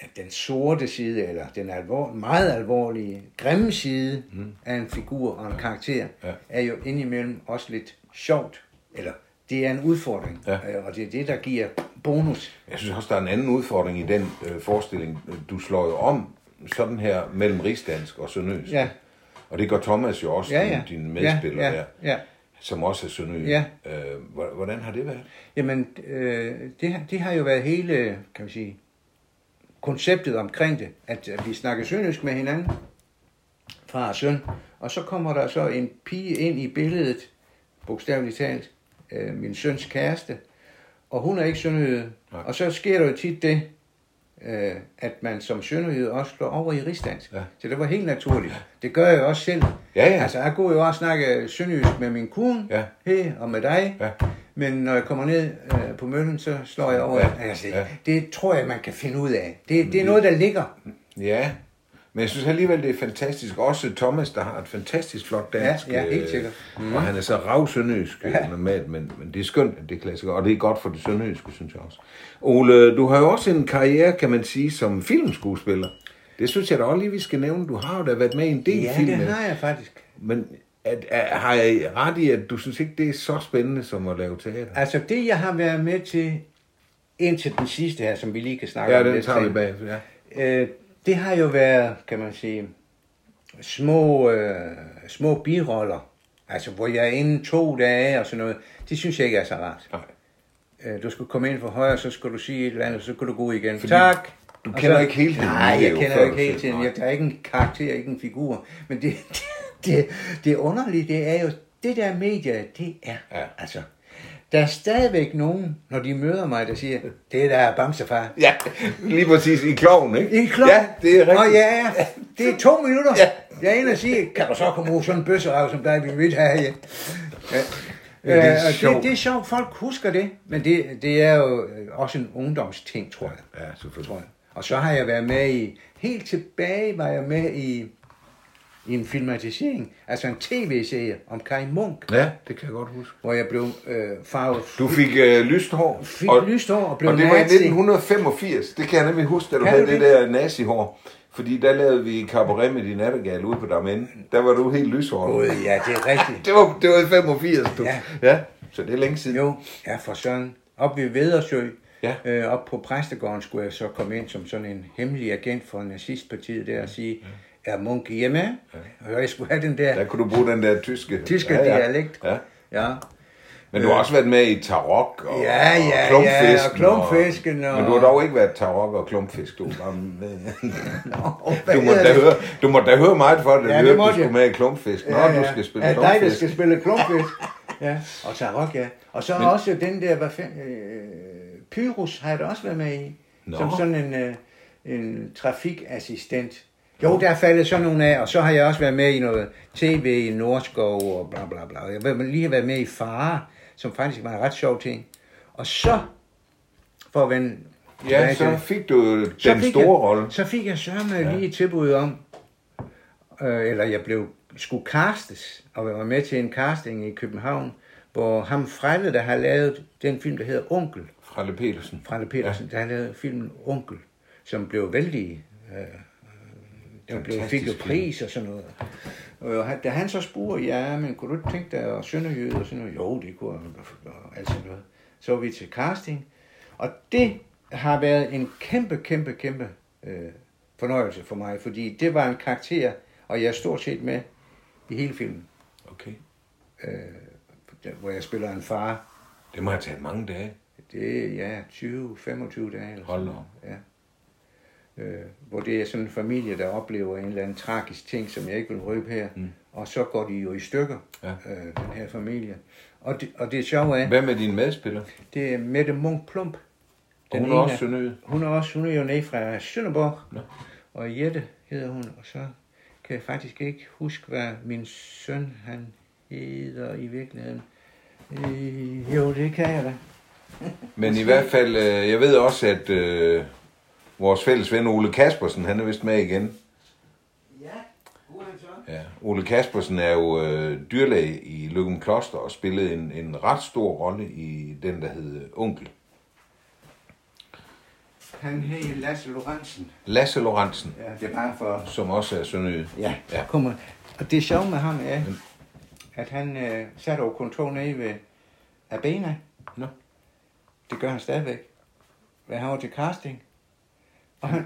ja, den sorte side, eller den alvor, meget alvorlige, grimme side mm. af en figur og en karakter, Ja. er jo indimellem også lidt sjovt, eller det er en udfordring, Ja. øh, og det er det, der giver bonus. Jeg synes også, der er en anden udfordring i den øh, forestilling. Du slår jo om sådan her mellem rigsdansk og sønderjysk. Ja. Og det gør Thomas jo også, Ja, ja. din, din medspiller ja, ja, der, Ja. Som også er sønderjysk. Ja. Øh, hvor- hvordan har det været? Jamen, øh, det, har- det har jo været hele, kan man sige, konceptet omkring det, at, at vi snakker sønderjysk med hinanden, far og søn, og så kommer der så en pige ind i billedet, bogstaveligt talt, øh, min søns kæreste, og hun er ikke sønderjyde, Nej. og så sker der jo tit det, øh, at man som sønderjyde også slår over i rigsdansk. Ja. Så det var helt naturligt. Det gør jeg jo også selv. Ja, ja. Altså, jeg går jo også snakke sønderjysk med min kone, Ja. hey, og med dig, Ja. men når jeg kommer ned øh, på møllen, så slår jeg over. Ja, altså, ja. ja. Det tror jeg, man kan finde ud af. Det, det er noget, der ligger. Ja, men jeg synes alligevel, det er fantastisk. Også Thomas, der har et fantastisk flot dansk. Ja, ja, helt øh, sikkert. Mm. Og han er så rav sønderjysk ja. normalt, men, men det er skønt, at det er klassiker. Og det er godt for det sønderjyske, synes jeg også. Ole, du har jo også en karriere, kan man sige, som filmskuespiller. Det synes jeg da også lige, vi skal nævne. Du har jo da været med i en del Ja, film. det har jeg faktisk. Men at, at, har jeg ret i, at du synes ikke, det er så spændende som at lave teater? Altså, det jeg har været med til, indtil den sidste her, som vi lige kan snakke Ja, om den lidt tager vi bag. Ja. Øh, det har jo været, kan man sige, små, øh, små biroller. Altså, hvor jeg er inde to dage og sådan noget. Det synes jeg ikke er så rart. Nej. Øh, du skulle komme ind for højre, så skulle du sige et eller andet, så skulle du gå igen. Fordi tak! du kender ikke hele tiden Nej, jeg kender ikke hele siger- tiden. Jeg, der er ikke en karakter, ikke en figur. Men det, det, det, det underlige, det er jo, det der medie, det er, Ja. altså, der er stadigvæk nogen, når de møder mig, der siger, det der er Bamsefar. Ja, lige præcis i kloven, ikke? I klok. Ja, det er rigtigt. Og ja, ja, det er to minutter. Ja. Jeg er inde og sige, kan du så komme ud sådan en bøsserav, som dig, vi vil have her. Ja. Ja, det er sjovt. det, det er sjovt, folk husker det, men det, det er jo øh, også en ungdomsting, tror jeg. Ja, selvfølgelig. Tror jeg. Og så har jeg været med i, helt tilbage var jeg med i i en filmatisering, altså en tv-serie om Kai Munk, Ja, det kan jeg godt huske. hvor jeg blev øh, farvet Du fik øh, lyst hår. Fik lyst hår og blev Og det var i nazi. 1985. Det kan jeg nemlig huske, da du Kan havde du det det? der nazihår. Fordi der lavede vi cabaret med din nattergal ude på Damende. Der var du helt lyshåret. Gud, ja, det er rigtigt. Det var, det var i 85, du. Ja. ja. Så det er længe siden. Jo, ja, for sådan. Op ved Vedersø, Ja. øh, op på præstegården, skulle jeg så komme ind som sådan en hemmelig agent for nazistpartiet der og sige, er Munk hjemme? Ja. Og jeg skulle have den der Der kunne du bruge den der tyske, tyske ja, ja. dialekt. Ja. Ja. Men du har også været med i Tarok og, Ja, ja, og klumpfisken. ja, og klumpfisken og- Men du har dog ikke været Tarok og klumpfisk. Du, var med. hvad du, må da høre, du må da høre meget for det. Ja, Ja, det du skulle med i klumpfisk. Nå, du skal spille ja, dig, der klumpfisk. skal spille klumpfisk. ja, og Tarok, ja. Og så Men... også den der, hvad fanden, øh, Pyrus har jeg da også været med i. Nå. Som sådan en, øh, en trafikassistent. Jo, der er faldet sådan nogle af, og så har jeg også været med i noget tv i Nordskov og bla bla bla. Jeg vil lige været med i Fare, som faktisk var en ret sjov ting. Og så, for at vende Ja, så fik du så den fik store rolle. Så fik jeg sørme ja. lige et tilbud om, øh, eller jeg blev skulle castes, og jeg var med til en casting i København, hvor ham Frelle, der har lavet den film, der hedder Onkel, Fralle Petersen. Frelle Petersen, ja. der har lavet filmen Onkel, som blev vældig, øh, den blev, fik jo pris og sådan noget. Og han- da han så spurgte, ja, men kunne du ikke tænke dig at sønderjyde og sådan noget? Jo, det kunne jeg, og alt sådan noget. Så var vi til casting, og det har været en kæmpe, kæmpe, kæmpe øh, fornøjelse for mig, fordi det var en karakter, og jeg er stort set med i hele filmen, Okay. øh, hvor jeg spiller en far. Det må have taget mange dage. Det er, ja, 20-25 dage. Eller Hold noget. Ja. Øh, hvor det er sådan en familie, der oplever en eller anden tragisk ting, som jeg ikke vil røbe her. Mm. Og så går de jo i stykker, Ja. øh, den her familie. Og det, og det sjove er, Hvad med dine medspillere? det er Mette Munk Plump. Og hun er også sønderjyde. Hun er også, hun er jo nede fra Sønderborg. Nå. Og Jette hedder hun, og så kan jeg faktisk ikke huske, hvad min søn, han hedder i virkeligheden. Øh, jo, det kan jeg da. Men i hvert fald, øh, jeg ved også, at øh, vores fælles ven Ole Kaspersen, han er vist med igen. Ja? Ja. Ole Kaspersen er jo øh, dyrlæge i Løgum Kloster og spillede en, en ret stor rolle i den, der hed Onkel. Han hed Lasse Lorentzen. Lasse Lorentzen, Ja, det er bare for... som også er sønderjyde. Ja, Ja. ja. Kommer. Og det sjove med ham er, at han øh, satte over kontor nede ved Abena. Nå. Det gør han stadigvæk. Hvad han var til casting. Og han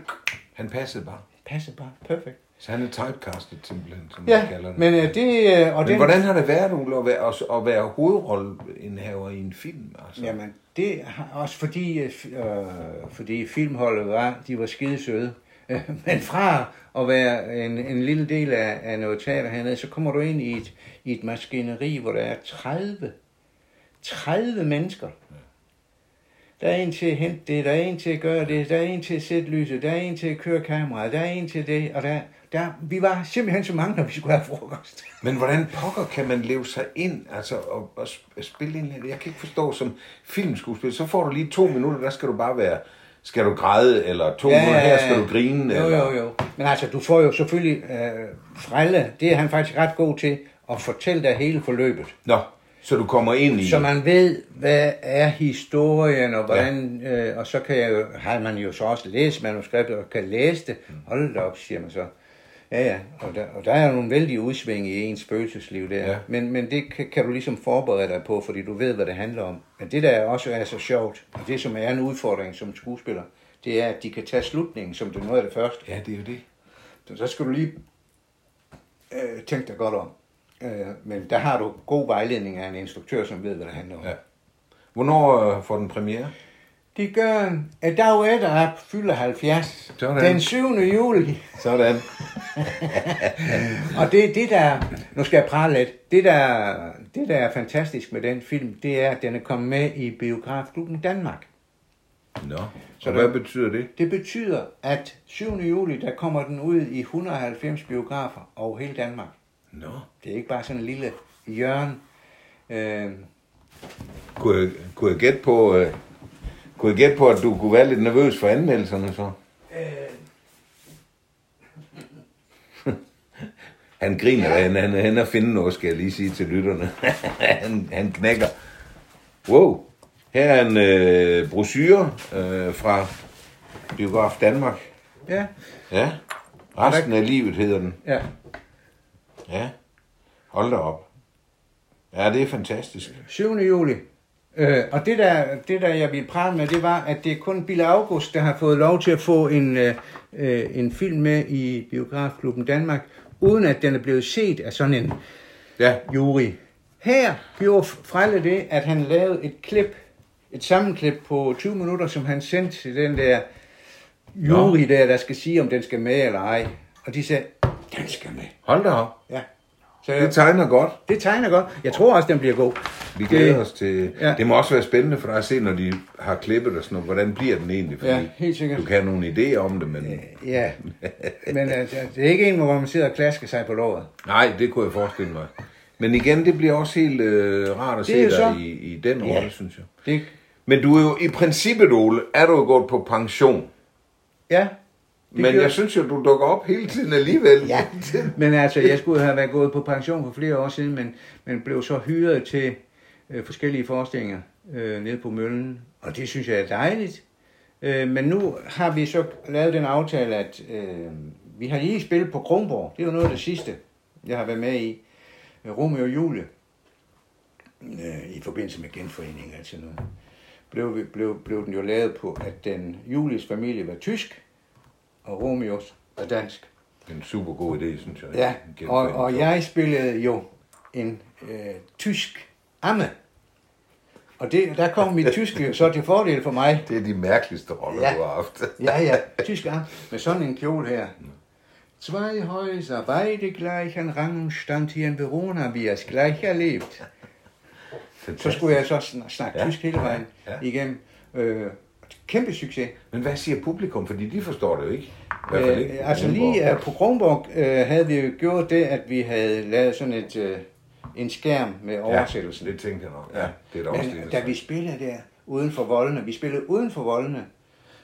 Han passede bare. passer bare perfekt. Så han er typecastet simpelthen, som man Ja, kalder det. men øh, det... Øh, og Men den, hvordan har det været, Ole, at være, at- være hovedrolleindhaver i en film? Altså? Jamen, det har også fordi, øh, øh, fordi filmholdet var, de var skide søde. Men fra at være en, en lille del af, af noget teater hernede, så kommer du ind i et, i et maskineri, hvor der er 30, 30 mennesker. Der er en til at hente det, der er en til at gøre det, der er en til at sætte lyset, der er en til at køre kameraet, der er en til det, og der, der, vi var simpelthen så mange, når vi skulle have frokost. Men hvordan pokker kan man leve sig ind, altså og, og sp- spille en, jeg kan ikke forstå, som filmskuespiller, så får du lige to minutter, der skal du bare være, skal du græde, eller to ja, minutter her skal du grine, Jo, eller... jo, jo. Men altså, du får jo selvfølgelig øh, Frelle, det er han faktisk ret god til, at fortælle dig hele forløbet. Nå, så du kommer ind i... Så man ved, hvad er historien, og hvordan, ja. øh, og så kan jeg jo, har man jo så også læst manuskriptet, og kan læse det. Hold da op, siger man så. Ja, ja, og der, og der er jo nogle vældige udsving i ens spøgelsesliv der. Ja. Men, men det kan, kan du ligesom forberede dig på, fordi du ved, hvad det handler om. Men det, der også er så sjovt, og det, som er en udfordring som skuespiller, det er, at de kan tage slutningen, som det er noget af det første. Ja, det er jo det. Så, så skal du lige øh, tænke dig godt om. Øh, men der har du god vejledning af en instruktør, som ved, hvad det handler om. Ja. Hvornår øh, får den premiere? De gør en dag efter at fylder 70. Sådan. Den 7. juli. Sådan. Og det, det der, nu skal jeg prale lidt, det der, det der er fantastisk med den film, det er, at den er kommet med i Biografklubben Danmark. Nå, Så så hvad betyder det? Det betyder, at 7. juli, der kommer den ud i 190 biografer over hele Danmark. Nå. Det er ikke bare sådan en lille hjørne. Øh, Kunne jeg, kunne jeg gætte på... Øh, kunne jeg gætte på, at du kunne være lidt nervøs for anmeldelserne så? Han griner, ja. han, han, han er finde noget, skal jeg lige sige til lytterne. han, han knækker. Wow. Her er en øh, brochure øh, fra Biograf Danmark. Ja, Ja. Resten af livet hedder den. ja. Ja. Hold da op. Ja, det er fantastisk. 7. juli. Øh, og det der, det der, jeg ville prale med, det var, at det er kun Bille August, der har fået lov til at få en, øh, øh, en film med i Biografklubben Danmark, uden at den er blevet set af sådan en Ja. jury. Her gjorde Frelle det, at han lavede et klip, et sammenklip på 20 minutter, som han sendte til den der jury der, der skal sige, om den skal med eller ej. Og de sagde, den skal med. Hold da op. Ja. Så Det tegner godt. det tegner godt. Jeg tror også, den bliver god. Vi glæder os til... Ja. Det må også være spændende for dig at se, når de har klippet og sådan noget. Hvordan bliver den egentlig? Fordi Ja, helt sikkert. Du kan have nogle idéer om det, men... Ja, men uh, det er ikke en, hvor man sidder og klasker sig på låret. Nej, det kunne jeg forestille mig. Men igen, det bliver også helt øh, rart at se dig så- i, i den Ja. rolle, synes jeg. Det, Men du er jo i princippet, Ole, er du jo gået på pension. ja, Men jeg synes jo, du dukker op hele tiden alligevel. ja. Men altså, jeg skulle have været gået på pension for flere år siden, men, men blev så hyret til øh, forskellige forestillinger øh, nede på Møllen. Og det synes jeg er dejligt. Øh, men nu har vi så lavet den aftale, at øh, vi har lige spillet på Kronborg. Det var noget af det sidste, jeg har været med i. Øh, Romeo og Julie. Øh, I forbindelse med genforening og sådan noget. Blev, vi- blev, blev den jo lavet på, at den Julies familie var tysk, og Romeos var dansk. Er en super god idé, synes jeg. Ja, og, og jeg spillede jo en øh, tysk amme. Og det, der kom mit tyske så til fordel for mig. Det er de mærkeligste roller, Ja. du har haft. Ja, ja, tysk amme. Med sådan en kjole her. Zwei Häuser, beide gleich an Rang und stand hier in Verona, wie es gleich erlebt. Så skulle jeg så sn- snakke Ja. tysk hele vejen Ja. igennem. Øh, kæmpe succes. Men hvad siger publikum? Fordi de forstår det jo ikke. Fald ikke. Øh, altså lige uh, på Kronborg øh, havde vi jo gjort det, at vi havde lavet sådan et, øh, en skærm med oversættelsen. Ja, det tænkte jeg nok. Ja, det er da også Men det. da vi spillede der uden for voldene, vi spillede uden for voldene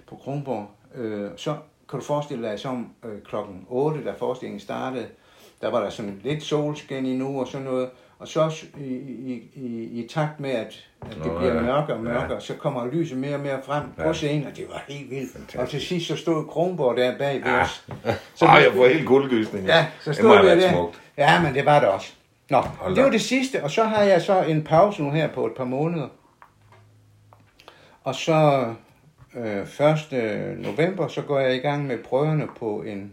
på Kronborg, øh, så kan du forestille dig, som øh, klokken 8, da forestillingen startede, der var der sådan lidt solskin i nu og sådan noget, og så i, i, i, i takt med, at, at det Nå, bliver ja. mørkere og mørkere, Ja. så kommer lyset mere og mere frem Ja. på scenen, og det var helt vildt. Og til sidst så stod Kronborg der bag ved Ja. os. Så Ej, jeg får helt guldgysning. Ja, så det stod have vi der. smukt. Ja, men det var det også. Nå, Hold det var det sidste, og så har jeg så en pause nu her på et par måneder. Og så øh, 1. november, så går jeg i gang med prøverne på en,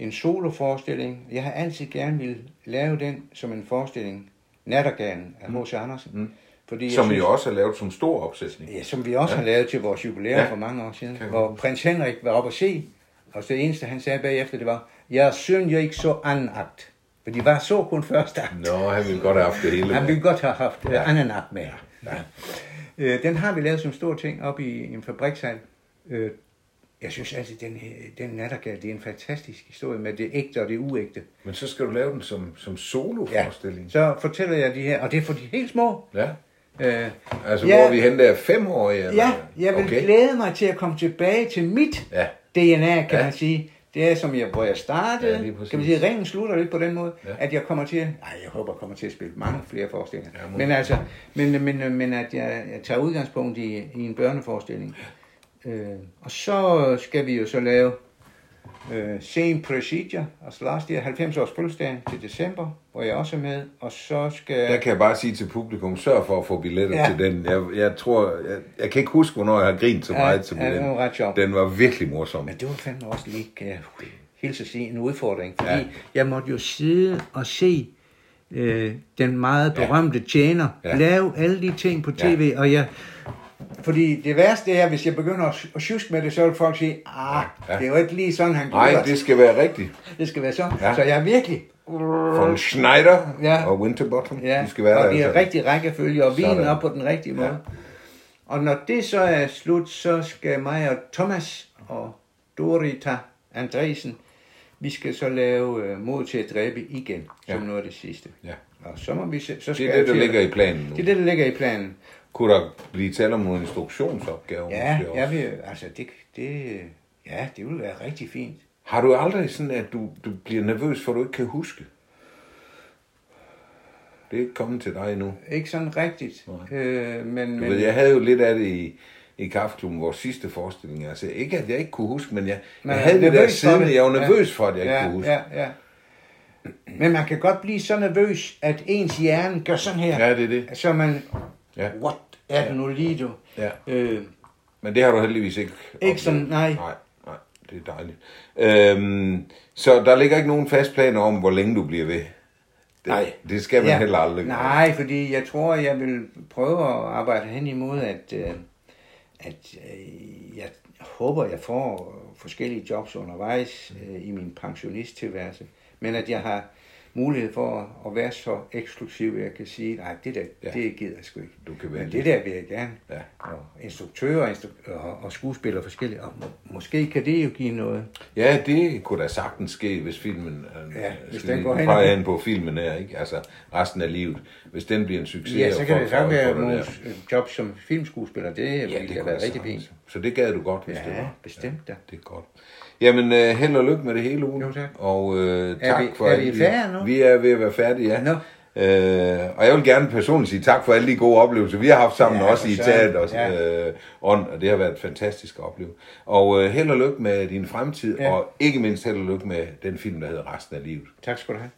en soloforestilling. Jeg har altid gerne vil lave den som en forestilling, Nattergalen af H.C. Andersen. Mm. Fordi Som vi synes- jo også har lavet som stor opsætning. Ja, som vi også ja. har lavet til vores jubilæum Ja. ja. for mange år siden, hvor huske. prins Henrik var oppe at se, og det eneste, han sagde bagefter, det var, jeg synes jeg ikke så anden akt. For de var så kun første akt. Nå, han ville godt have haft det hele. Han ville godt have haft Ja. ja. anden akt med. Ja. Øh, den har vi lavet som stor ting op i en fabrikshal. Øh, jeg synes altid, den, den nattergal, det er en fantastisk historie med det ægte og det uægte. Men så skal du lave den som, som soloforestilling. Så fortæller jeg de her, og det er for de helt små. Ja. Øh, Altså, Ja. hvor er vi hen der fem år? Eller? ja, jeg vil okay. glæde mig til at komme tilbage til mit Ja. DNA, kan Ja. ja. man sige. Det er som jeg, hvor jeg startede. Ja, Ja, kan man sige, ringen slutter lidt på den måde, Ja. ja. at jeg kommer til, nej, jeg håber, jeg kommer til at spille mange flere forestillinger. Ja, men altså, men, men, men at jeg, jeg tager udgangspunkt i, i en børneforestilling. Øh, og så skal vi jo så lave øh, Sen Presidia, altså last year, 90 års fødselsdag til december, hvor jeg også er med, og så skal... Der kan jeg bare sige til publikum, sørg for at få billetter ja. Ja. til den. Jeg, jeg tror, jeg, jeg kan ikke huske, hvornår jeg har grint så Ja, meget til ja, den. var ret sjovt. Den var virkelig morsom. Men det var fandme også lige, kan jeg hilse at sige, en udfordring. Fordi Ja. ja. jeg måtte jo sidde og se øh, den meget berømte tjener Ja. ja. lave alle de ting på tv, ja. og jeg... Fordi det værste er, hvis jeg begynder at, at sjuske med det, så vil folk sige, ah, Ja. det er jo ikke lige sådan, han Nej, gjorde det skal være rigtigt. det skal være sådan. Ja. Så jeg er virkelig... Von Schneider Ja. og Winterbottom, Ja, de skal være og der. vi har altså. rigtig rækkefølge, og vinen op på den rigtige måde. Ja. Og når det så er slut, så skal mig og Thomas og Dorita Andresen, vi skal så lave øh, mod til at dræbe igen, som Ja. noget af det sidste. Ja. Og så må vi se, så skal Det er det, der at- ligger i planen nu. Det er det, der ligger i planen. Kunne der blive tale om nogle instruktionsopgaver? Ja, måske også? jeg vil, altså det, det, ja, det vil være rigtig fint. Har du aldrig sådan, at du, du bliver nervøs, for du ikke kan huske? Det er ikke kommet til dig endnu. Ikke sådan rigtigt. Øh, men, Du men, ved, jeg havde jo lidt af det i, i Kaffeklubben, vores sidste forestilling. Altså, ikke at jeg ikke kunne huske, men jeg, Man jeg havde det der siden, det. jeg var Ja. nervøs for, at jeg ikke ja, kunne huske. Ja, ja. Men man kan godt blive så nervøs, at ens hjerne gør sådan her. Ja, det er det. Så man, Ja. what er det nu lige, du? Ja. Øh, Men det har du heldigvis ikke Ikke sådan, nej. Nej, nej, det er dejligt. Øhm, så der ligger ikke nogen fast planer om, hvor længe du bliver ved. Det, Nej. Det skal man ja. heller aldrig. Nej, fordi jeg tror, jeg vil prøve at arbejde hen imod, at, øh, at øh, jeg håber, jeg får forskellige jobs undervejs øh, i min pensionisttilværelse, men at jeg har mulighed for at være så eksklusiv, at jeg kan sige, nej, det der, Ja. ja. det gider jeg sgu ikke. Du kan Men vælge. det der vil jeg gerne. Ja. Og instruktører og, instru- og, og skuespillere forskellige. Og må, måske kan det jo give noget. Ja, det kunne da sagtens ske, hvis filmen... øh, Ja, hvis den går hen på filmen her, ikke? Altså resten af livet. Hvis den bliver en succes, Ja, så kan det så være nogle jobs som filmskuespiller. Det ja, ville da kunne være rigtig fint. Så det gad du godt, hvis det Ja, var. bestemt da. Det er godt. Jamen, øh, held og lykke med det hele, Uno. Jo, tak. Og øh, Er tak vi- for er alle vi færdige nu? Vi er ved at være færdige, ja. Nå. Øh, og jeg vil gerne personligt sige tak for alle de gode oplevelser, vi har haft sammen, Ja, også i teater og, Ja. øh, ånd, og det har været fantastisk at opleve. Og øh, held og lykke med din fremtid, Ja. og ikke mindst held og lykke med den film, der hedder Resten af livet. Tak skal du have.